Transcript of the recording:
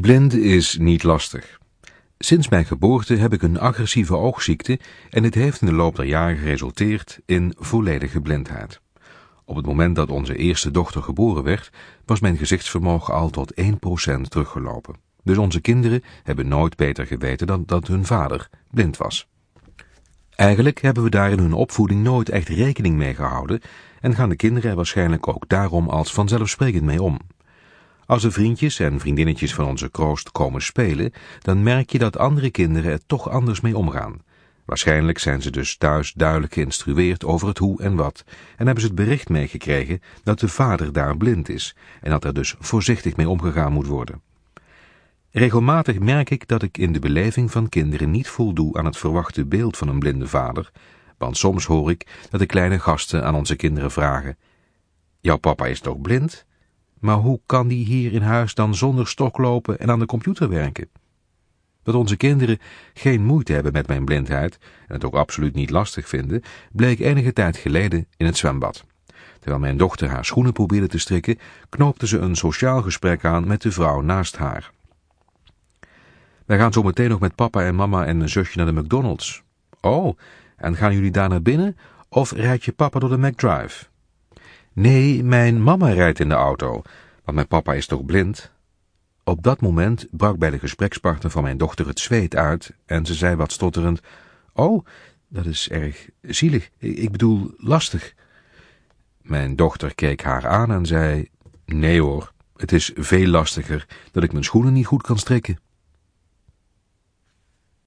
Blind is niet lastig. Sinds mijn geboorte heb ik een agressieve oogziekte en dit heeft in de loop der jaren geresulteerd in volledige blindheid. Op het moment dat onze eerste dochter geboren werd, was mijn gezichtsvermogen al tot 1% teruggelopen. Dus onze kinderen hebben nooit beter geweten dan dat hun vader blind was. Eigenlijk hebben we daar in hun opvoeding nooit echt rekening mee gehouden en gaan de kinderen er waarschijnlijk ook daarom als vanzelfsprekend mee om. Als er vriendjes en vriendinnetjes van onze kroost komen spelen, dan merk je dat andere kinderen er toch anders mee omgaan. Waarschijnlijk zijn ze dus thuis duidelijk geïnstrueerd over het hoe en wat en hebben ze het bericht meegekregen dat de vader daar blind is en dat er dus voorzichtig mee omgegaan moet worden. Regelmatig merk ik dat ik in de beleving van kinderen niet voldoe aan het verwachte beeld van een blinde vader, want soms hoor ik dat de kleine gasten aan onze kinderen vragen: Jouw papa is toch blind? Maar hoe kan die hier in huis dan zonder stok lopen en aan de computer werken? Dat onze kinderen geen moeite hebben met mijn blindheid en het ook absoluut niet lastig vinden, bleek enige tijd geleden in het zwembad. Terwijl mijn dochter haar schoenen probeerde te strikken, knoopte ze een sociaal gesprek aan met de vrouw naast haar. Wij gaan zo meteen nog met papa en mama en een zusje naar de McDonald's. Oh, en gaan jullie daar naar binnen of rijd je papa door de McDrive? Nee, mijn mama rijdt in de auto, want mijn papa is toch blind? Op dat moment brak bij de gesprekspartner van mijn dochter het zweet uit en ze zei wat stotterend, Oh, dat is erg zielig, ik bedoel lastig. Mijn dochter keek haar aan en zei, Nee hoor, het is veel lastiger dat ik mijn schoenen niet goed kan strikken.